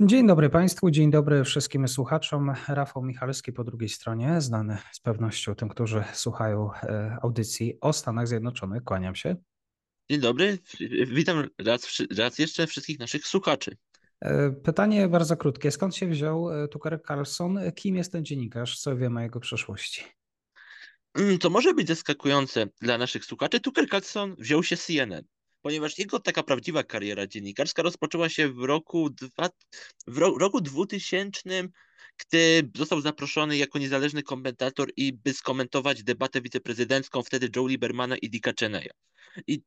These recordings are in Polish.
Dzień dobry Państwu, dzień dobry wszystkim słuchaczom. Rafał Michalski po drugiej stronie, znany z pewnością tym, którzy słuchają e, audycji o Stanach Zjednoczonych. Kłaniam się. Dzień dobry, witam raz, raz jeszcze wszystkich naszych słuchaczy. E, pytanie bardzo krótkie. Skąd się wziął e, Tucker Carlson? Kim jest ten dziennikarz? Co wiemy o jego przeszłości? Mm, to może być zaskakujące dla naszych słuchaczy. Tucker Carlson wziął się z CNN ponieważ jego taka prawdziwa kariera dziennikarska rozpoczęła się w roku, dwa, w ro, roku 2000, gdy został zaproszony jako niezależny komentator i by skomentować debatę wiceprezydencką wtedy Joe Liebermana i Dicka Cheneya. I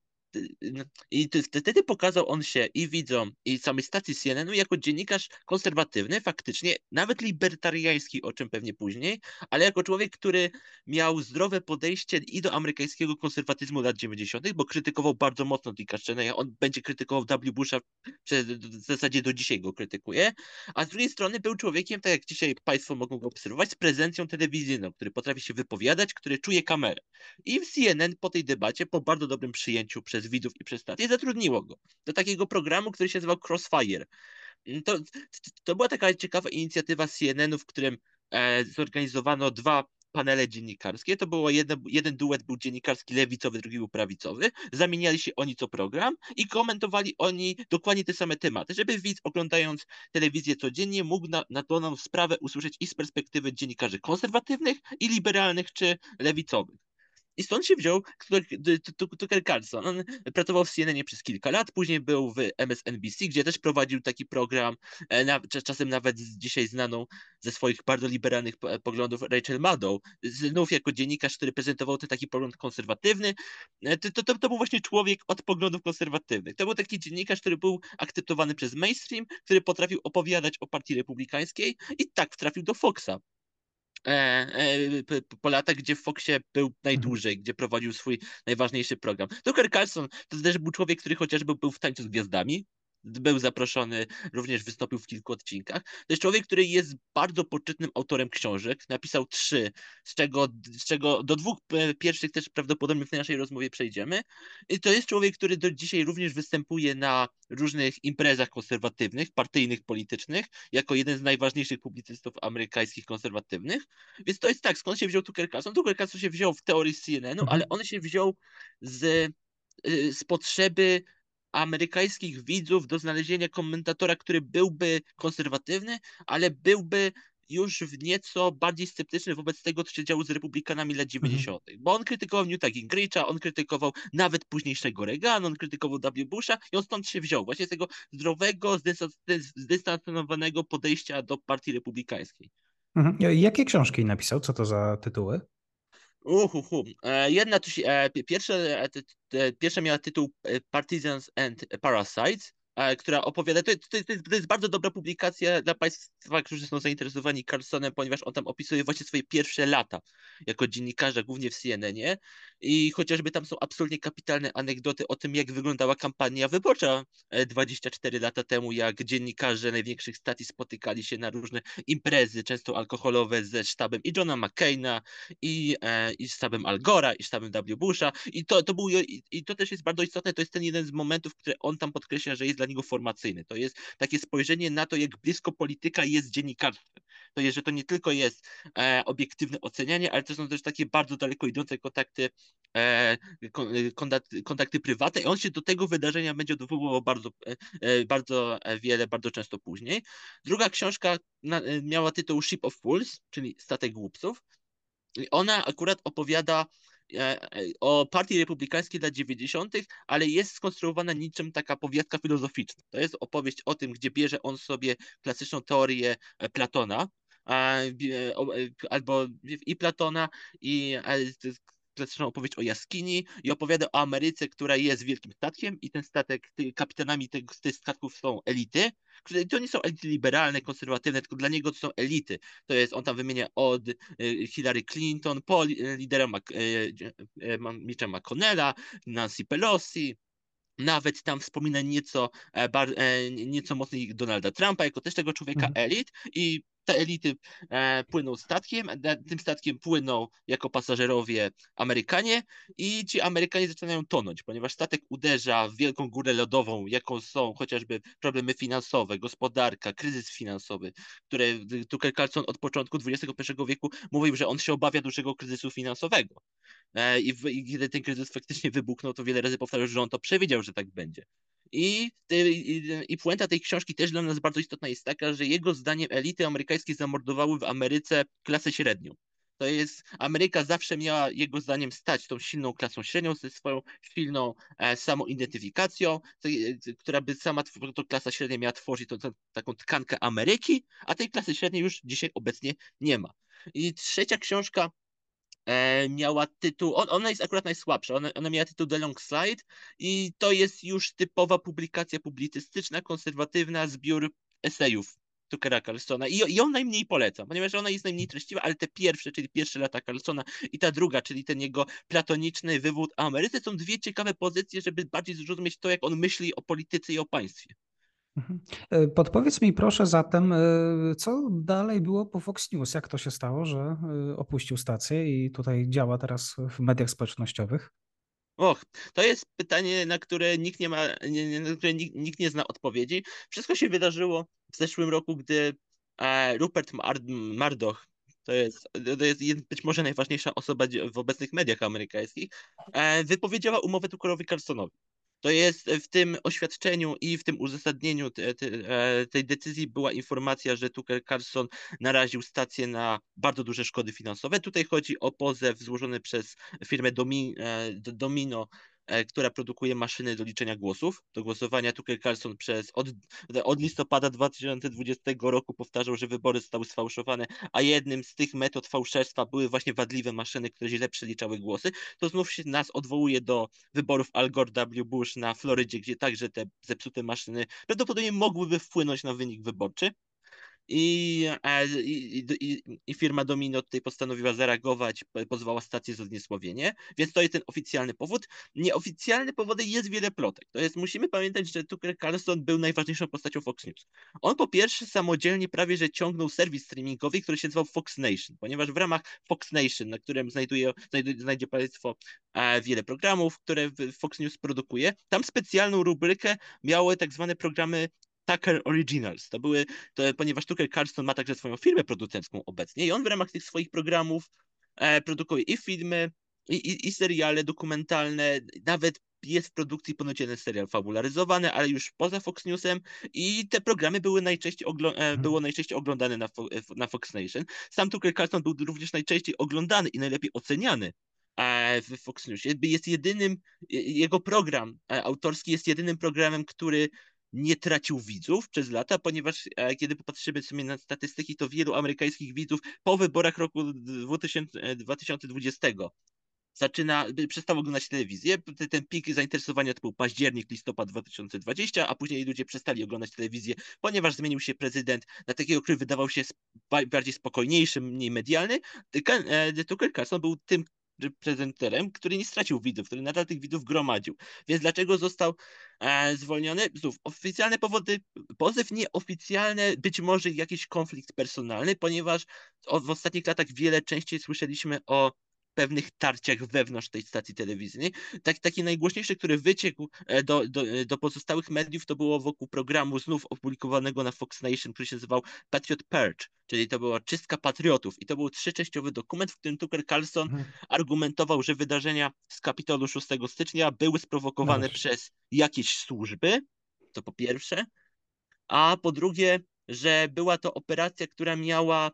i wtedy pokazał on się i widzom, i samej stacji CNN jako dziennikarz konserwatywny, faktycznie, nawet libertariański, o czym pewnie później, ale jako człowiek, który miał zdrowe podejście i do amerykańskiego konserwatyzmu lat 90., bo krytykował bardzo mocno Dicka Cheneya. On będzie krytykował W. Busha, w zasadzie do dzisiaj go krytykuje, a z drugiej strony był człowiekiem, tak jak dzisiaj Państwo mogą go obserwować, z prezencją telewizyjną, który potrafi się wypowiadać, który czuje kamerę. I w CNN po tej debacie, po bardzo dobrym przyjęciu przez widzów i przez stację, zatrudniło go do takiego programu, który się nazywał Crossfire. Mm, to, to była taka ciekawa inicjatywa CNN-u, w którym e, zorganizowano dwa panele dziennikarskie. To było jeden, jeden duet był dziennikarski lewicowy, drugi był prawicowy. Zamieniali się oni co program i komentowali oni dokładnie te same tematy, żeby widz oglądając telewizję codziennie mógł na, na daną sprawę usłyszeć i z perspektywy dziennikarzy konserwatywnych i liberalnych czy lewicowych. I stąd się wziął Tucker Carlson. On pracował w CNN przez kilka lat, później był w MSNBC, gdzie też prowadził taki program, e, czasem nawet dzisiaj znaną ze swoich bardzo liberalnych poglądów Rachel Maddow, znów jako dziennikarz, który prezentował ten taki pogląd konserwatywny. E, to, to, to był właśnie człowiek od poglądów konserwatywnych. To był taki dziennikarz, który był akceptowany przez mainstream, który potrafił opowiadać o partii republikańskiej i tak trafił do Foxa. E, e, po latach, gdzie w Foxie był najdłużej, mhm. gdzie prowadził swój najważniejszy program. Tucker Carlson to też był człowiek, który chociażby był w tańcu z gwiazdami, był zaproszony, również wystąpił w kilku odcinkach. To jest człowiek, który jest bardzo poczytnym autorem książek. Napisał trzy, z czego, z czego do dwóch pierwszych też prawdopodobnie w naszej rozmowie przejdziemy. I to jest człowiek, który do dzisiaj również występuje na różnych imprezach konserwatywnych, partyjnych, politycznych, jako jeden z najważniejszych publicystów amerykańskich konserwatywnych. Więc to jest tak, skąd się wziął Tucker Carlson? Tucker Carlson się wziął w teorii CNN-u, mhm. ale on się wziął z, y, z potrzeby amerykańskich widzów do znalezienia komentatora, który byłby konserwatywny, ale byłby już w nieco bardziej sceptyczny wobec tego, co się działo z republikanami lat 90., mhm. bo on krytykował Newta Gingricha, on krytykował nawet późniejszego Reagana, on krytykował W. Busha i on stąd się wziął, właśnie z tego zdrowego, zdystansowanego podejścia do partii republikańskiej. Mhm. Jakie książki napisał? Co to za tytuły? Uhuhu. E, jedna, e, pierwsza, e, pierwsza miała tytuł Partisans and Parasites, która opowiada, to, to, to, jest, to jest bardzo dobra publikacja dla Państwa, którzy są zainteresowani Carlsonem, ponieważ on tam opisuje właśnie swoje pierwsze lata jako dziennikarza, głównie w CNN-ie i chociażby tam są absolutnie kapitalne anegdoty o tym, jak wyglądała kampania wyborcza 24 lata temu, jak dziennikarze największych stacji spotykali się na różne imprezy, często alkoholowe ze sztabem i Johna McCaina, i, e, i sztabem Al Gore'a, i sztabem W. Busha i to, to był, i, i to też jest bardzo istotne, to jest ten jeden z momentów, które on tam podkreśla, że jest dla niego formacyjny. To jest takie spojrzenie na to, jak blisko polityka jest dziennikarstwem. To jest, że to nie tylko jest e, obiektywne ocenianie, ale to są też takie bardzo daleko idące kontakty, e, kontakty, kontakty prywatne i on się do tego wydarzenia będzie odwoływał bardzo, e, e bardzo wiele, bardzo często później. Druga książka na, e, miała tytuł Ship of Fools, czyli Statek Głupców. I ona akurat opowiada E, e, o partii republikańskiej lat 90., ale jest skonstruowana niczym taka powiadka filozoficzna. To jest opowieść o tym, gdzie bierze on sobie klasyczną teorię e, Platona, albo i Platona, i klasyczną opowieść o jaskini i opowiada o Ameryce, która jest wielkim statkiem i ten statek, kapitanami tych, tych statków są elity, które to nie są elity liberalne, konserwatywne, tylko dla niego to są elity. To jest, on tam wymienia od y, Hillary Clinton po lidera Mac, y, y, Mitcha McConnella, Nancy Pelosi, nawet tam wspomina nieco, e, bar, e, nieco mocniej Donalda Trumpa, jako też tego człowieka Mhm. elit i te elity e, płyną statkiem, tym statkiem płyną jako pasażerowie Amerykanie i ci Amerykanie zaczynają tonąć, ponieważ statek uderza w wielką górę lodową, jaką są chociażby problemy finansowe, gospodarka, kryzys finansowy, które Tucker Carlson od początku XXI wieku mówił, że on się obawia dużego kryzysu finansowego. E, I, w, I kiedy ten kryzys faktycznie wybuchnął, to wiele razy powtarzał, że on to przewidział, że tak będzie. I, i, I puenta tej książki też dla nas bardzo istotna jest taka, że jego zdaniem elity amerykańskie zamordowały w Ameryce klasę średnią. To jest, Ameryka zawsze miała jego zdaniem stać tą silną klasą średnią ze swoją silną e, samoidentyfikacją, to, e, która by sama to klasa średnia miała tworzyć tą, tą, taką tkankę Ameryki, a tej klasy średniej już dzisiaj obecnie nie ma. I trzecia książka e, miała tytuł, on, ona jest akurat najsłabsza, ona, ona miała tytuł The Long Slide i to jest już typowa publikacja publicystyczna, konserwatywna, zbiór esejów Tuckera Carlsona I, i ją najmniej polecam, ponieważ ona jest najmniej treściwa, ale te pierwsze, czyli pierwsze lata Carlsona i ta druga, czyli ten jego platoniczny wywód Ameryce są dwie ciekawe pozycje, żeby bardziej zrozumieć to, jak on myśli o polityce i o państwie. Mhm. E, podpowiedz mi proszę zatem, e, co dalej było po Fox News? Jak to się stało, że e, opuścił stację i tutaj działa teraz w mediach społecznościowych? Och, to jest pytanie, na które nikt nie ma, na które nikt, nikt, nie zna odpowiedzi. Wszystko się wydarzyło w zeszłym roku, gdy Rupert Murdoch, to jest, to jest być może najważniejsza osoba w obecnych mediach amerykańskich, wypowiedziała umowę Tuckerowi Carlsonowi. To jest w tym oświadczeniu i w tym uzasadnieniu te, te, e, tej decyzji była informacja, że Tucker Carlson naraził stację na bardzo duże szkody finansowe. Tutaj chodzi o pozew złożony przez firmę e, Domino E, która produkuje maszyny do liczenia głosów, do głosowania. Tucker Carlson przez od, od listopada 2020 roku powtarzał, że wybory zostały sfałszowane, a jednym z tych metod fałszerstwa były właśnie wadliwe maszyny, które źle przeliczały głosy. To znów się nas odwołuje do wyborów Al Gore W. Bush na Florydzie, gdzie także te zepsute maszyny prawdopodobnie mogłyby wpłynąć na wynik wyborczy. I, i, i, I, firma Domino tutaj postanowiła zareagować, pozwała stację za zniesławienie, więc to jest ten oficjalny powód. Nieoficjalny powodem jest wiele plotek. To jest, musimy pamiętać, że Tucker Carlson był najważniejszą postacią Fox News. On po pierwsze samodzielnie prawie, że ciągnął serwis streamingowy, który się nazywał Fox Nation, ponieważ w ramach Fox Nation, na którym znajduje, znajduje, znajdzie Państwo e, wiele programów, które Fox News produkuje, tam specjalną rubrykę miały tak zwane programy Tucker Originals. To były, to, ponieważ Tucker Carlson ma także swoją firmę producencką obecnie i on w ramach tych swoich programów e, produkuje i filmy, i, i, i seriale dokumentalne, nawet jest w produkcji ponoć jeden serial fabularyzowany, ale już poza Fox Newsem i te programy były najczęściej, e, mhm. było najczęściej oglądane na, Fo na Fox Nation. Sam Tucker Carlson był również najczęściej oglądany i najlepiej oceniany e, w Fox News. Jest jedynym, jego program e, autorski jest jedynym programem, który nie tracił widzów przez lata, ponieważ e, kiedy popatrzymy sobie na statystyki, to wielu amerykańskich widzów po wyborach roku 2000, 2020 e, zaczyna, przestało oglądać telewizję. Ten pik zainteresowania to był październik, listopad 2020, a później ludzie przestali oglądać telewizję, ponieważ zmienił się prezydent na takiego, który wydawał się bardziej spokojniejszy, mniej medialny. Tucker Carlson był tym prezenterem, który nie stracił widzów, który nadal tych widzów gromadził. Więc dlaczego został e, zwolniony? Znów, oficjalne powody, pozew nieoficjalne, być może jakiś konflikt personalny, ponieważ w ostatnich latach wiele częściej słyszeliśmy o pewnych tarciach wewnątrz tej stacji telewizyjnej. Tak, taki najgłośniejszy, który wyciekł e, do, do, e, do pozostałych mediów, to było wokół programu znów opublikowanego na Fox Nation, który się nazywał Patriot Purge, czyli to była czystka patriotów. I to był trzyczęściowy dokument, w którym Tucker Carlson mhm. argumentował, że wydarzenia z Kapitolu 6 stycznia były sprowokowane no przez jakieś służby, to po pierwsze, a po drugie, że była to operacja, która miała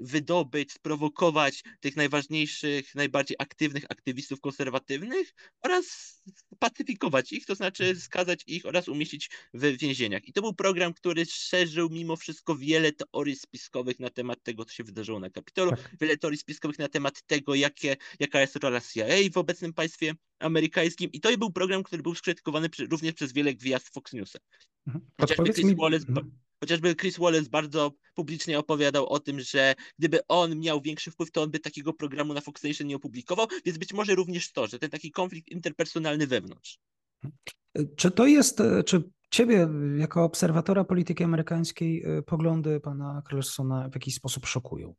wydobyć, sprowokować tych najważniejszych, najbardziej aktywnych aktywistów konserwatywnych oraz pacyfikować ich, to znaczy mhm. skazać ich oraz umieścić w więzieniach. I to był program, który szerzył mimo wszystko wiele teorii spiskowych na temat tego, co się wydarzyło na Kapitolu, tak. wiele teorii spiskowych na temat tego, jakie, jaka jest rola CIA w obecnym państwie amerykańskim i to był program, który był skrytykowany również przez wiele gwiazd Fox Newsa. Mhm. Chociażby Chris, mi... Wallace, mhm. Chociażby Chris Wallace bardzo publicznie opowiadał o tym, że gdyby on miał większy wpływ, to on by takiego programu na Fox Nation nie opublikował, więc być może również to, że ten taki konflikt interpersonalny wewnątrz. Czy to jest, czy ciebie jako obserwatora polityki amerykańskiej poglądy pana Carlsona w jakiś sposób szokują?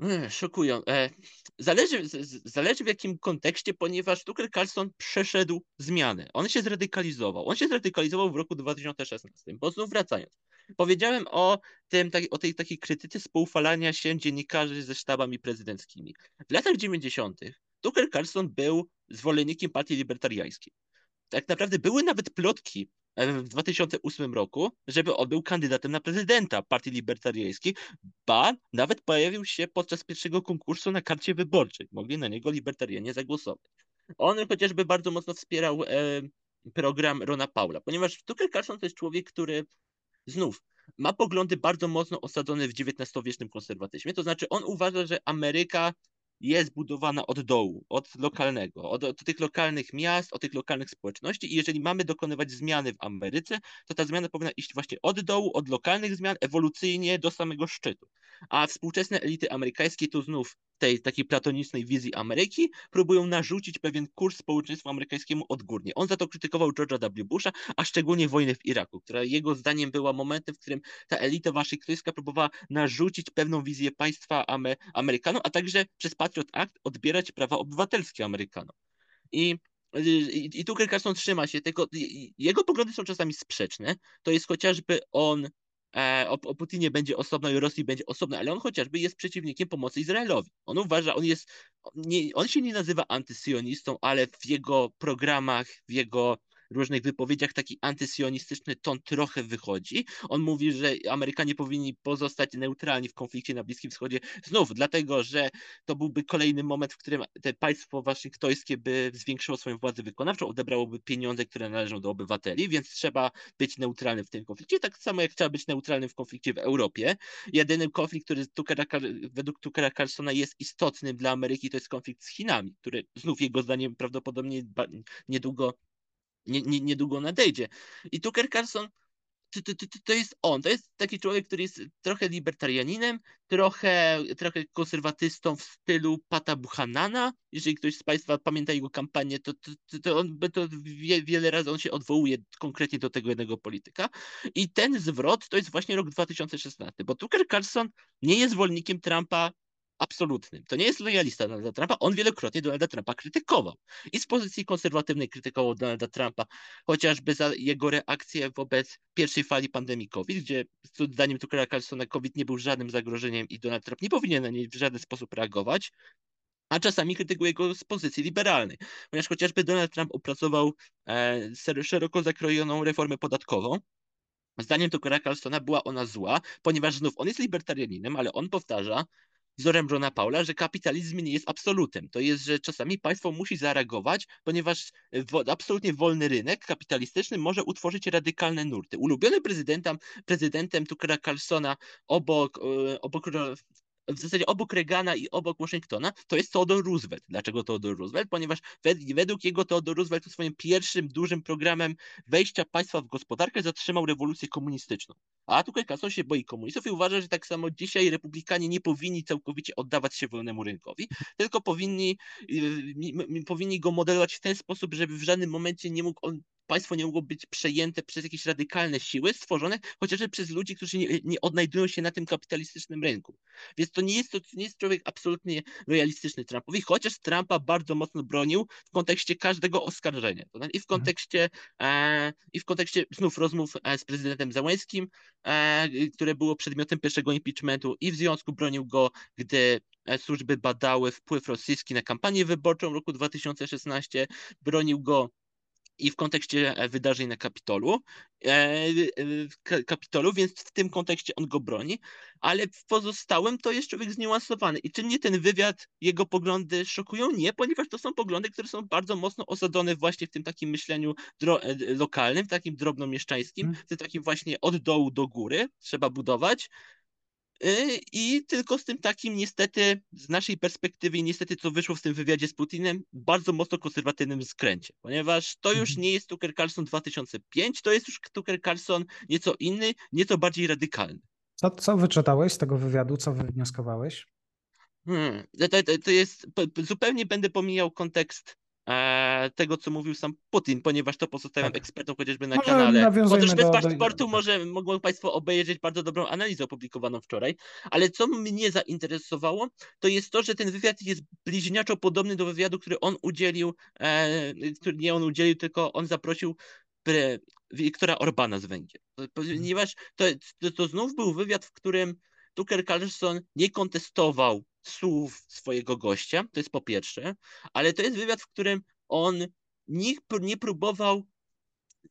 Mm, Szokują. E, Zależy, zależy w jakim kontekście, ponieważ Tucker Carlson przeszedł zmianę. On się zradykalizował. On się zradykalizował w roku 2016. Bo znów wracając, powiedziałem o, tym, tak- o tej takiej krytyce spoufalania się dziennikarzy ze sztabami prezydenckimi. W latach 90. Tucker Carlson był zwolennikiem partii libertariańskiej. Tak naprawdę były nawet plotki w 2008 roku, żeby on był kandydatem na prezydenta partii libertariańskiej, ba, nawet pojawił się podczas pierwszego konkursu na karcie wyborczej. Mogli na niego libertarianie zagłosować. On chociażby bardzo mocno wspierał e, program Rona Paula, ponieważ Tucker Carlson to jest człowiek, który znów ma poglądy bardzo mocno osadzone w XIX-wiecznym konserwatyzmie. To znaczy, on uważa, że Ameryka jest budowana od dołu, od lokalnego, od, od tych lokalnych miast, od tych lokalnych społeczności. I jeżeli mamy dokonywać zmiany w Ameryce, to ta zmiana powinna iść właśnie od dołu, od lokalnych zmian, ewolucyjnie do samego szczytu. A współczesne elity amerykańskie tu znów tej takiej platonicznej wizji Ameryki próbują narzucić pewien kurs społeczeństwu amerykańskiemu odgórnie. On za to krytykował George'a W. Busha, a szczególnie wojnę w Iraku, która jego zdaniem była momentem, w którym ta elita waszyngtońska próbowała narzucić pewną wizję państwa Ame Amerykanom, a także przez Patriot Act odbierać prawa obywatelskie Amerykanom. I i, i Tucker Carlson trzyma się tego. Jego poglądy są czasami sprzeczne. To jest chociażby on e, o, o Putinie będzie osobno i Rosji będzie osobno, ale on chociażby jest przeciwnikiem pomocy Izraelowi. On uważa, on jest, nie, on się nie nazywa antysyjonistą, ale w jego programach, w jego różnych wypowiedziach taki antysionistyczny ton trochę wychodzi. On mówi, że Amerykanie powinni pozostać neutralni w konflikcie na Bliskim Wschodzie. Znów dlatego, że to byłby kolejny moment, w którym te państwo waszyngtońskie by zwiększyło swoją władzę wykonawczą, odebrałoby pieniądze, które należą do obywateli, więc trzeba być neutralnym w tym konflikcie. Tak samo jak trzeba być neutralnym w konflikcie w Europie. Jedynym konflikt, który Tuckera, według Tuckera Carlsona jest istotny dla Ameryki, to jest konflikt z Chinami, który znów jego zdaniem prawdopodobnie niedługo nie, nie, niedługo nadejdzie. I Tucker Carlson to, to, to, to jest on. To jest taki człowiek, który jest trochę libertarianinem, trochę, trochę konserwatystą w stylu Pata Buchanana. Jeżeli ktoś z Państwa pamięta jego kampanię, to, to, on to wie, wiele razy on się odwołuje konkretnie do tego jednego polityka. I ten zwrot to jest właśnie rok 2016, bo Tucker Carlson nie jest zwolennikiem Trumpa absolutnym. To nie jest lojalista Donalda Trumpa. On wielokrotnie Donalda Trumpa krytykował. I z pozycji konserwatywnej krytykował Donalda Trumpa, chociażby za jego reakcję wobec pierwszej fali pandemii COVID, gdzie zdaniem Tuckera Carlsona COVID nie był żadnym zagrożeniem i Donald Trump nie powinien na niej w żaden sposób reagować. A czasami krytykuje go z pozycji liberalnej, ponieważ chociażby Donald Trump opracował e, szeroko zakrojoną reformę podatkową, Zdaniem Tuckera Carlsona była ona zła, ponieważ znów on jest libertarianinem, ale on powtarza, wzorem Johna Paula, że kapitalizm nie jest absolutem. To jest, że czasami państwo musi zareagować, ponieważ absolutnie wolny rynek kapitalistyczny może utworzyć radykalne nurty. Ulubiony prezydentem, prezydentem Tuckera Carlsona obok, e, obok w zasadzie obok Reagana i obok Washingtona, to jest Theodore Roosevelt. Dlaczego Theodore Roosevelt? Ponieważ według jego Theodore Roosevelt swoim pierwszym dużym programem wejścia państwa w gospodarkę zatrzymał rewolucję komunistyczną. A tutaj Carlson się boi komunistów i uważa, że tak samo dzisiaj republikanie nie powinni całkowicie oddawać się wolnemu rynkowi, tylko powinni, y, powinni go modelować w ten sposób, żeby w żadnym momencie nie mógł on państwo nie mogło być przejęte przez jakieś radykalne siły stworzone chociażby przez ludzi, którzy nie, nie odnajdują się na tym kapitalistycznym rynku. Więc to nie jest, to nie jest człowiek absolutnie realistyczny Trumpowi, chociaż Trumpa bardzo mocno bronił w kontekście każdego oskarżenia. Znaczy I w mhm. kontekście, e, i w kontekście znów rozmów e, z prezydentem Załęskim, e, które było przedmiotem pierwszego impeachmentu i w związku bronił go, gdy e, służby badały wpływ rosyjski na kampanię wyborczą w roku 2016, bronił go i w kontekście e, wydarzeń na Kapitolu, e, Kapitolu, więc w tym kontekście on go broni, ale w pozostałym to jest człowiek zniuansowany. I czy mnie ten wywiad, jego poglądy szokują? Nie, ponieważ to są poglądy, które są bardzo mocno osadzone właśnie w tym takim myśleniu e, lokalnym, takim drobnomieszczańskim, hmm. w tym takim właśnie od dołu do góry trzeba budować, I tylko z tym takim niestety, z naszej perspektywy niestety co wyszło w tym wywiadzie z Putinem, bardzo mocno konserwatywnym skręcie, ponieważ to już mhm. nie jest Tucker Carlson 2005, to jest już Tucker Carlson nieco inny, nieco bardziej radykalny. Co, co wyczytałeś z tego wywiadu, co wywnioskowałeś? Hmm, to, to, to jest, zupełnie będę pomijał kontekst tego, co mówił sam Putin, ponieważ to pozostawiam Tak. ekspertom chociażby na Może kanale. Chociaż bez do- paszportu może mogą Państwo obejrzeć bardzo dobrą analizę opublikowaną wczoraj, ale co mnie zainteresowało, to jest to, że ten wywiad jest bliźniaczo podobny do wywiadu, który on udzielił, e, który nie on udzielił, tylko on zaprosił pre, Wiktora Orbana z Węgier. Ponieważ to, to, to znów był wywiad, w którym Tucker Carlson nie kontestował słów swojego gościa, to jest po pierwsze, ale to jest wywiad, w którym on nie, nie próbował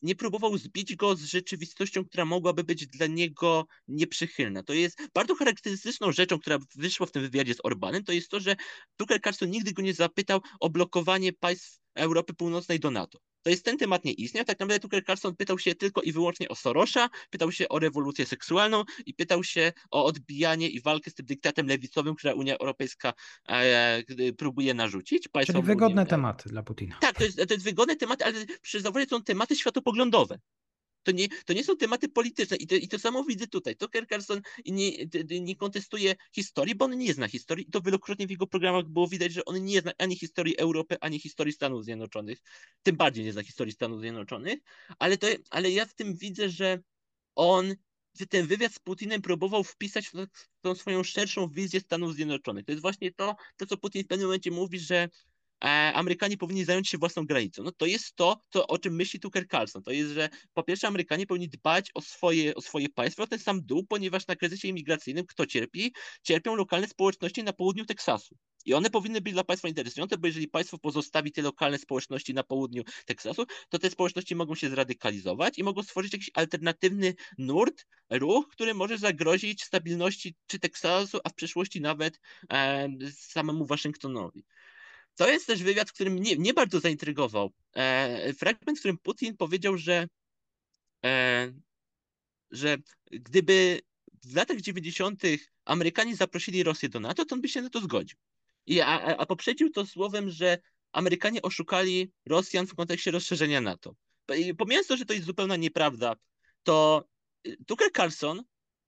nie próbował zbić go z rzeczywistością, która mogłaby być dla niego nieprzychylna. To jest bardzo charakterystyczną rzeczą, która wyszła w tym wywiadzie z Orbanem, to jest to, że Tucker Carlson nigdy go nie zapytał o blokowanie państw Europy Północnej do NATO. To jest ten temat nie istniał. Tak naprawdę Tucker Carlson pytał się tylko i wyłącznie o Sorosza, pytał się o rewolucję seksualną i pytał się o odbijanie i walkę z tym dyktatem lewicowym, która Unia Europejska e, próbuje narzucić. Czyli Unii wygodne Europejskiej. tematy dla Putina. Tak, to jest, to jest wygodny temat, ale przy zauważy, są tematy światopoglądowe. To nie, to nie są tematy polityczne I to, i to samo widzę tutaj. Tucker Carlson nie, nie kontestuje historii, bo on nie zna historii i to wielokrotnie w jego programach było widać, że on nie zna ani historii Europy, ani historii Stanów Zjednoczonych. Tym bardziej nie zna historii Stanów Zjednoczonych, ale, to, ale ja w tym widzę, że on że ten wywiad z Putinem próbował wpisać w tą swoją szerszą wizję Stanów Zjednoczonych. To jest właśnie to, to co Putin w pewnym momencie mówi, że Amerykanie powinni zająć się własną granicą. No to jest to, to, o czym myśli Tucker Carlson. To jest, że po pierwsze Amerykanie powinni dbać o swoje, o swoje państwo, o ten sam dół, ponieważ na kryzysie imigracyjnym kto cierpi? Cierpią lokalne społeczności na południu Teksasu. I one powinny być dla państwa interesujące, bo jeżeli państwo pozostawi te lokalne społeczności na południu Teksasu, to te społeczności mogą się zradykalizować i mogą stworzyć jakiś alternatywny nurt, ruch, który może zagrozić stabilności czy Teksasu, a w przyszłości nawet e, samemu Waszyngtonowi. To jest też wywiad, w którym mnie, bardzo zaintrygował. E, fragment, w którym Putin powiedział, że, e, że gdyby w latach 90. Amerykanie zaprosili Rosję do NATO, to on by się na to zgodził. I, a, a- poprzedził to słowem, że Amerykanie oszukali Rosjan w kontekście rozszerzenia NATO. Pomijając to, że to jest zupełna nieprawda, to y, Tucker Carlson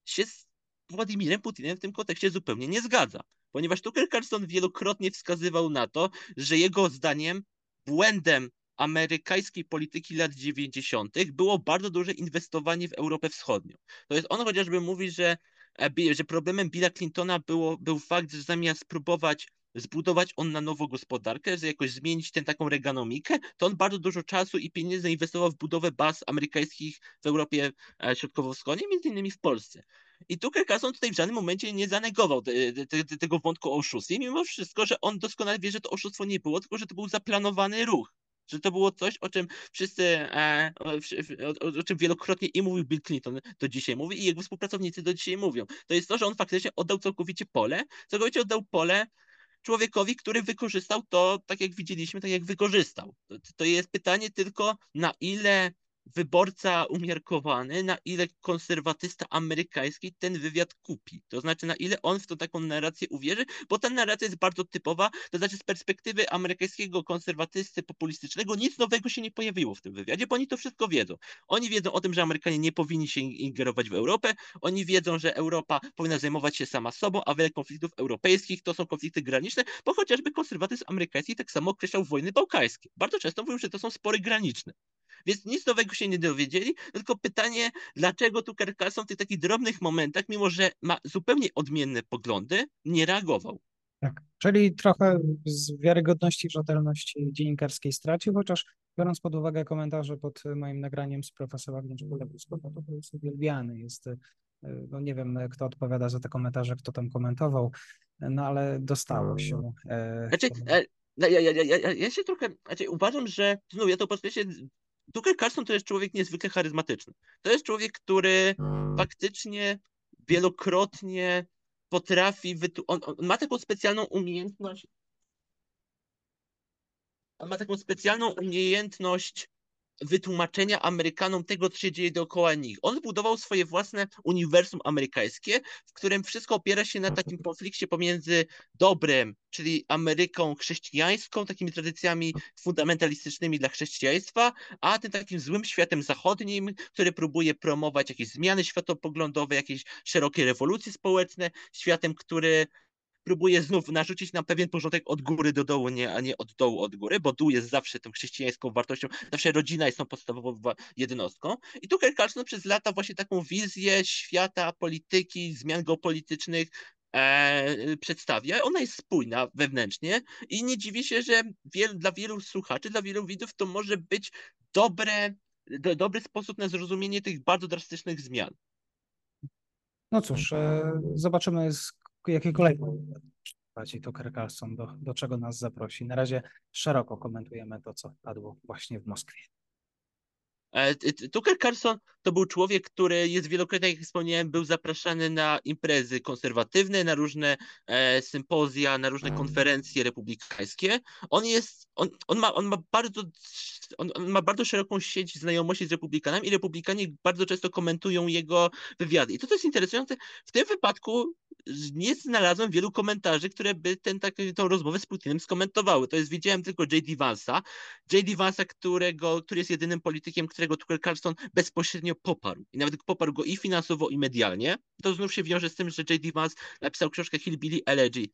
się z Władimirem Putinem w tym kontekście zupełnie nie zgadza. Ponieważ Tucker Carlson wielokrotnie wskazywał na to, że jego zdaniem błędem amerykańskiej polityki lat 90. było bardzo duże inwestowanie w Europę Wschodnią. To jest on chociażby mówi, że, e, że problemem Billa Clintona było, był fakt, że zamiast próbować zbudować on na nowo gospodarkę, że jakoś zmienić tę taką reganomikę, to on bardzo dużo czasu i pieniędzy zainwestował w budowę baz amerykańskich w Europie e, Środkowo-Wschodniej, między innymi w Polsce. I Tucker Carlson tutaj w żadnym momencie nie zanegował te, te, te, tego wątku o oszustwie, mimo wszystko, że on doskonale wie, że to oszustwo nie było, tylko że to był zaplanowany ruch. Że to było coś, o czym wszyscy, e, o, o, o czym wielokrotnie i mówił Bill Clinton do dzisiaj mówi i jego współpracownicy do dzisiaj mówią. To jest to, że on faktycznie oddał całkowicie pole, całkowicie oddał pole człowiekowi, który wykorzystał to, tak jak widzieliśmy, tak jak wykorzystał. To, to jest pytanie tylko, na ile wyborca umiarkowany, na ile konserwatysta amerykański ten wywiad kupi. To znaczy, na ile on w tą taką narrację uwierzy, bo ta narracja jest bardzo typowa, to znaczy z perspektywy amerykańskiego konserwatysty populistycznego nic nowego się nie pojawiło w tym wywiadzie, bo oni to wszystko wiedzą. Oni wiedzą o tym, że Amerykanie nie powinni się ingerować w Europę, oni wiedzą, że Europa powinna zajmować się sama sobą, a wiele konfliktów europejskich to są konflikty graniczne, bo chociażby konserwatyzm amerykański tak samo określał wojny bałkańskie. Bardzo często mówią, że to są spory graniczne. Więc nic nowego się nie dowiedzieli, tylko pytanie, dlaczego Tucker Carlson w tych takich drobnych momentach, mimo że ma zupełnie odmienne poglądy, nie reagował. Tak. Czyli trochę z wiarygodności i rzetelności dziennikarskiej stracił, chociaż biorąc pod uwagę komentarze pod moim nagraniem z profesora Agnieszką no to to jest uwielbiany. Jest, y, no nie wiem, kto odpowiada za te komentarze, kto tam komentował, no ale dostało się. e, Znaczy, e, no, ja, ja, ja, ja, ja się trochę, znaczy uważam, że, znów ja to podkreślę, Tucker Carlson to jest człowiek niezwykle charyzmatyczny. To jest człowiek, który faktycznie wielokrotnie potrafi, wytu- on, on ma taką specjalną umiejętność, on ma taką specjalną umiejętność wytłumaczenia Amerykanom tego, co się dzieje dookoła nich. On zbudował swoje własne uniwersum amerykańskie, w którym wszystko opiera się na takim konflikcie pomiędzy dobrem, czyli Ameryką chrześcijańską, takimi tradycjami fundamentalistycznymi dla chrześcijaństwa, a tym takim złym światem zachodnim, który próbuje promować jakieś zmiany światopoglądowe, jakieś szerokie rewolucje społeczne, światem, który próbuje znów narzucić nam pewien porządek od góry do dołu, nie, a nie od dołu od góry, bo dół jest zawsze tą chrześcijańską wartością, zawsze rodzina jest tą podstawową jednostką. I Tucker Carlson przez lata właśnie taką wizję świata, polityki, zmian geopolitycznych e, przedstawia. Ona jest spójna wewnętrznie i nie dziwi się, że wiel, dla wielu słuchaczy, dla wielu widzów to może być dobre, do, dobry sposób na zrozumienie tych bardzo drastycznych zmian. No cóż, e, zobaczymy, z jakiej kolejnej bardziej Tucker Carlson, do, do czego nas zaprosi. Na razie szeroko komentujemy to, co padło właśnie w Moskwie. E, Tucker Carlson to był człowiek, który jest wielokrotnie, jak wspomniałem, był zapraszany na imprezy konserwatywne, na różne e, sympozja, na różne konferencje republikańskie. On jest, on, on, ma, on, ma bardzo, on, on ma bardzo szeroką sieć znajomości z republikanami i republikanie bardzo często komentują jego wywiady. I to, co jest interesujące, w tym wypadku nie znalazłem wielu komentarzy, które by ten, tak, tą rozmowę z Putinem skomentowały. To jest, widziałem tylko J.D. Vance'a. J.D. Vance'a, którego, który jest jedynym politykiem, którego Tucker Carlson bezpośrednio poparł. I nawet poparł go i finansowo, i medialnie. To znów się wiąże z tym, że J.D. Vance napisał książkę Hillbilly Elegy,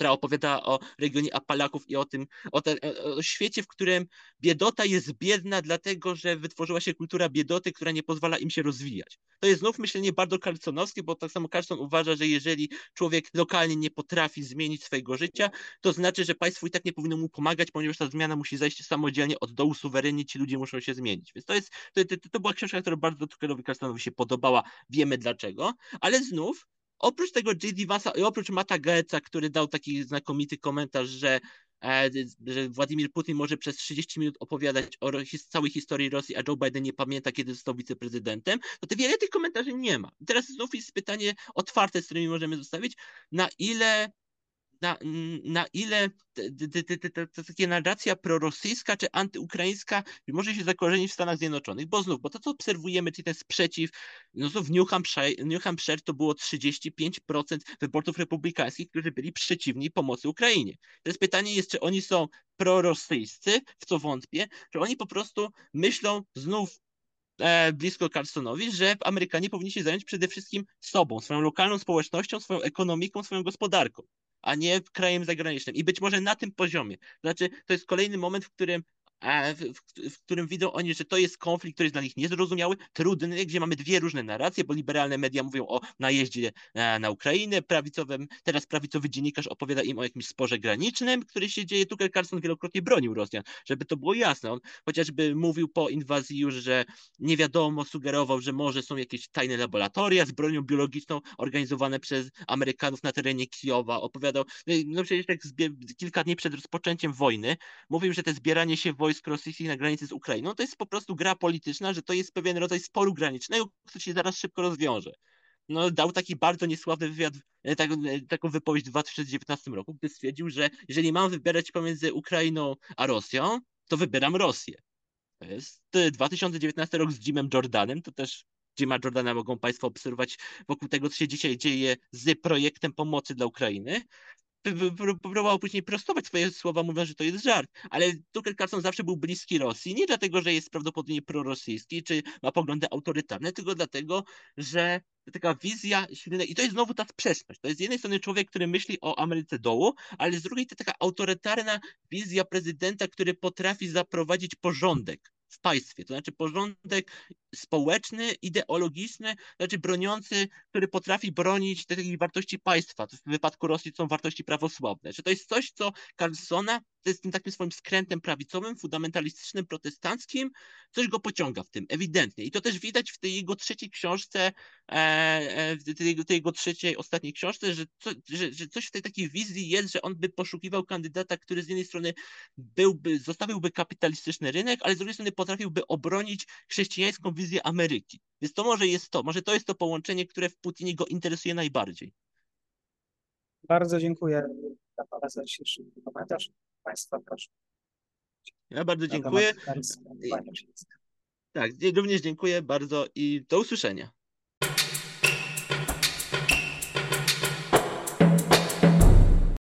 która opowiada o regionie Apalaków i o tym, o, te, o, świecie, w którym biedota jest biedna, dlatego że wytworzyła się kultura biedoty, która nie pozwala im się rozwijać. To jest znów myślenie bardzo Carlsonowskie, bo tak samo Carlson uważa, że jeżeli człowiek lokalnie nie potrafi zmienić swojego życia, to znaczy, że państwo i tak nie powinno mu pomagać, ponieważ ta zmiana musi zajść samodzielnie od dołu, suwerennie ci ludzie muszą się zmienić. Więc to jest, to, to, to była książka, która bardzo Tuckerowi Carlsonowi się podobała, wiemy dlaczego, ale znów Oprócz tego J.D. Vansa i oprócz Mata który dał taki znakomity komentarz, że, e, że Władimir Putin może przez 30 minut opowiadać o całej historii Rosji, a Joe Biden nie pamięta, kiedy został wiceprezydentem, to te wiele tych komentarzy nie ma. Teraz znów jest pytanie otwarte, z którymi możemy zostawić, na ile na, na ile ta taka narracja prorosyjska czy antyukraińska może się zakorzenić w Stanach Zjednoczonych, bo znów, bo to co obserwujemy, czyli ten sprzeciw, no to w New Hampshire, New Hampshire to było 35% wyborców republikańskich, którzy byli przeciwni pomocy Ukrainie. Teraz pytanie jest, czy oni są prorosyjscy, w co wątpię, czy oni po prostu myślą znów e, blisko Carsonowi, że Amerykanie powinni się zająć przede wszystkim sobą, swoją lokalną społecznością, swoją ekonomiką, swoją gospodarką a nie krajem zagranicznym. I być może na tym poziomie. Znaczy, to jest kolejny moment, w którym w, którym widzą oni, że to jest konflikt, który jest dla nich niezrozumiały, trudny, gdzie mamy dwie różne narracje, bo liberalne media mówią o najeździe na, na Ukrainę, prawicowym, teraz prawicowy dziennikarz opowiada im o jakimś sporze granicznym, który się dzieje. Tucker Carlson wielokrotnie bronił Rosjan, żeby to było jasne. On chociażby mówił po inwazji już, że nie wiadomo, sugerował, że może są jakieś tajne laboratoria z bronią biologiczną organizowane przez Amerykanów na terenie Kijowa. Opowiadał, no, no przecież tak kilka dni przed rozpoczęciem wojny, mówił, że te zbieranie się wojsk wojsk rosyjskich na granicy z Ukrainą, to jest po prostu gra polityczna, że to jest pewien rodzaj sporu granicznego, który się zaraz szybko rozwiąże. No, dał taki bardzo niesławny wywiad, e, tak, e, taką wypowiedź w 2019 roku, gdy stwierdził, że jeżeli mam wybierać pomiędzy Ukrainą a Rosją, to wybieram Rosję. To jest 2019 e, rok z Jimem Jordanem, to też Jima Jordana mogą Państwo obserwować wokół tego, co się dzisiaj dzieje z projektem pomocy dla Ukrainy próbował później prostować swoje słowa, mówiąc, że to jest żart. Ale Tucker Carlson zawsze był bliski Rosji, nie dlatego, że jest prawdopodobnie prorosyjski, czy ma poglądy autorytarne, tylko dlatego, że taka wizja silnej, i to jest znowu ta sprzeczność. To jest z jednej strony człowiek, który myśli o Ameryce dołu, ale z drugiej to taka autorytarna wizja prezydenta, który potrafi zaprowadzić porządek w państwie, to znaczy porządek społeczny, ideologiczny, to znaczy broniący, który potrafi bronić takich wartości państwa. To w wypadku Rosji są wartości prawosławne. Czy to jest coś, co Carlsona jest tym takim swoim skrętem prawicowym, fundamentalistycznym, protestanckim, coś go pociąga w tym, ewidentnie. I to też widać w tej jego trzeciej książce, e, e, w tej jego trzeciej, ostatniej książce, że, co, że, że coś w tej takiej wizji jest, że on by poszukiwał kandydata, który z jednej strony byłby, zostawiłby kapitalistyczny rynek, ale z drugiej strony potrafiłby obronić chrześcijańską wizję Ameryki. Więc to może jest to, może to jest to połączenie, które w Putinie go interesuje najbardziej. Bardzo dziękuję za dzisiejszy komentarz. Państwa proszę. Ja bardzo dziękuję. Tak, również dziękuję bardzo i do usłyszenia.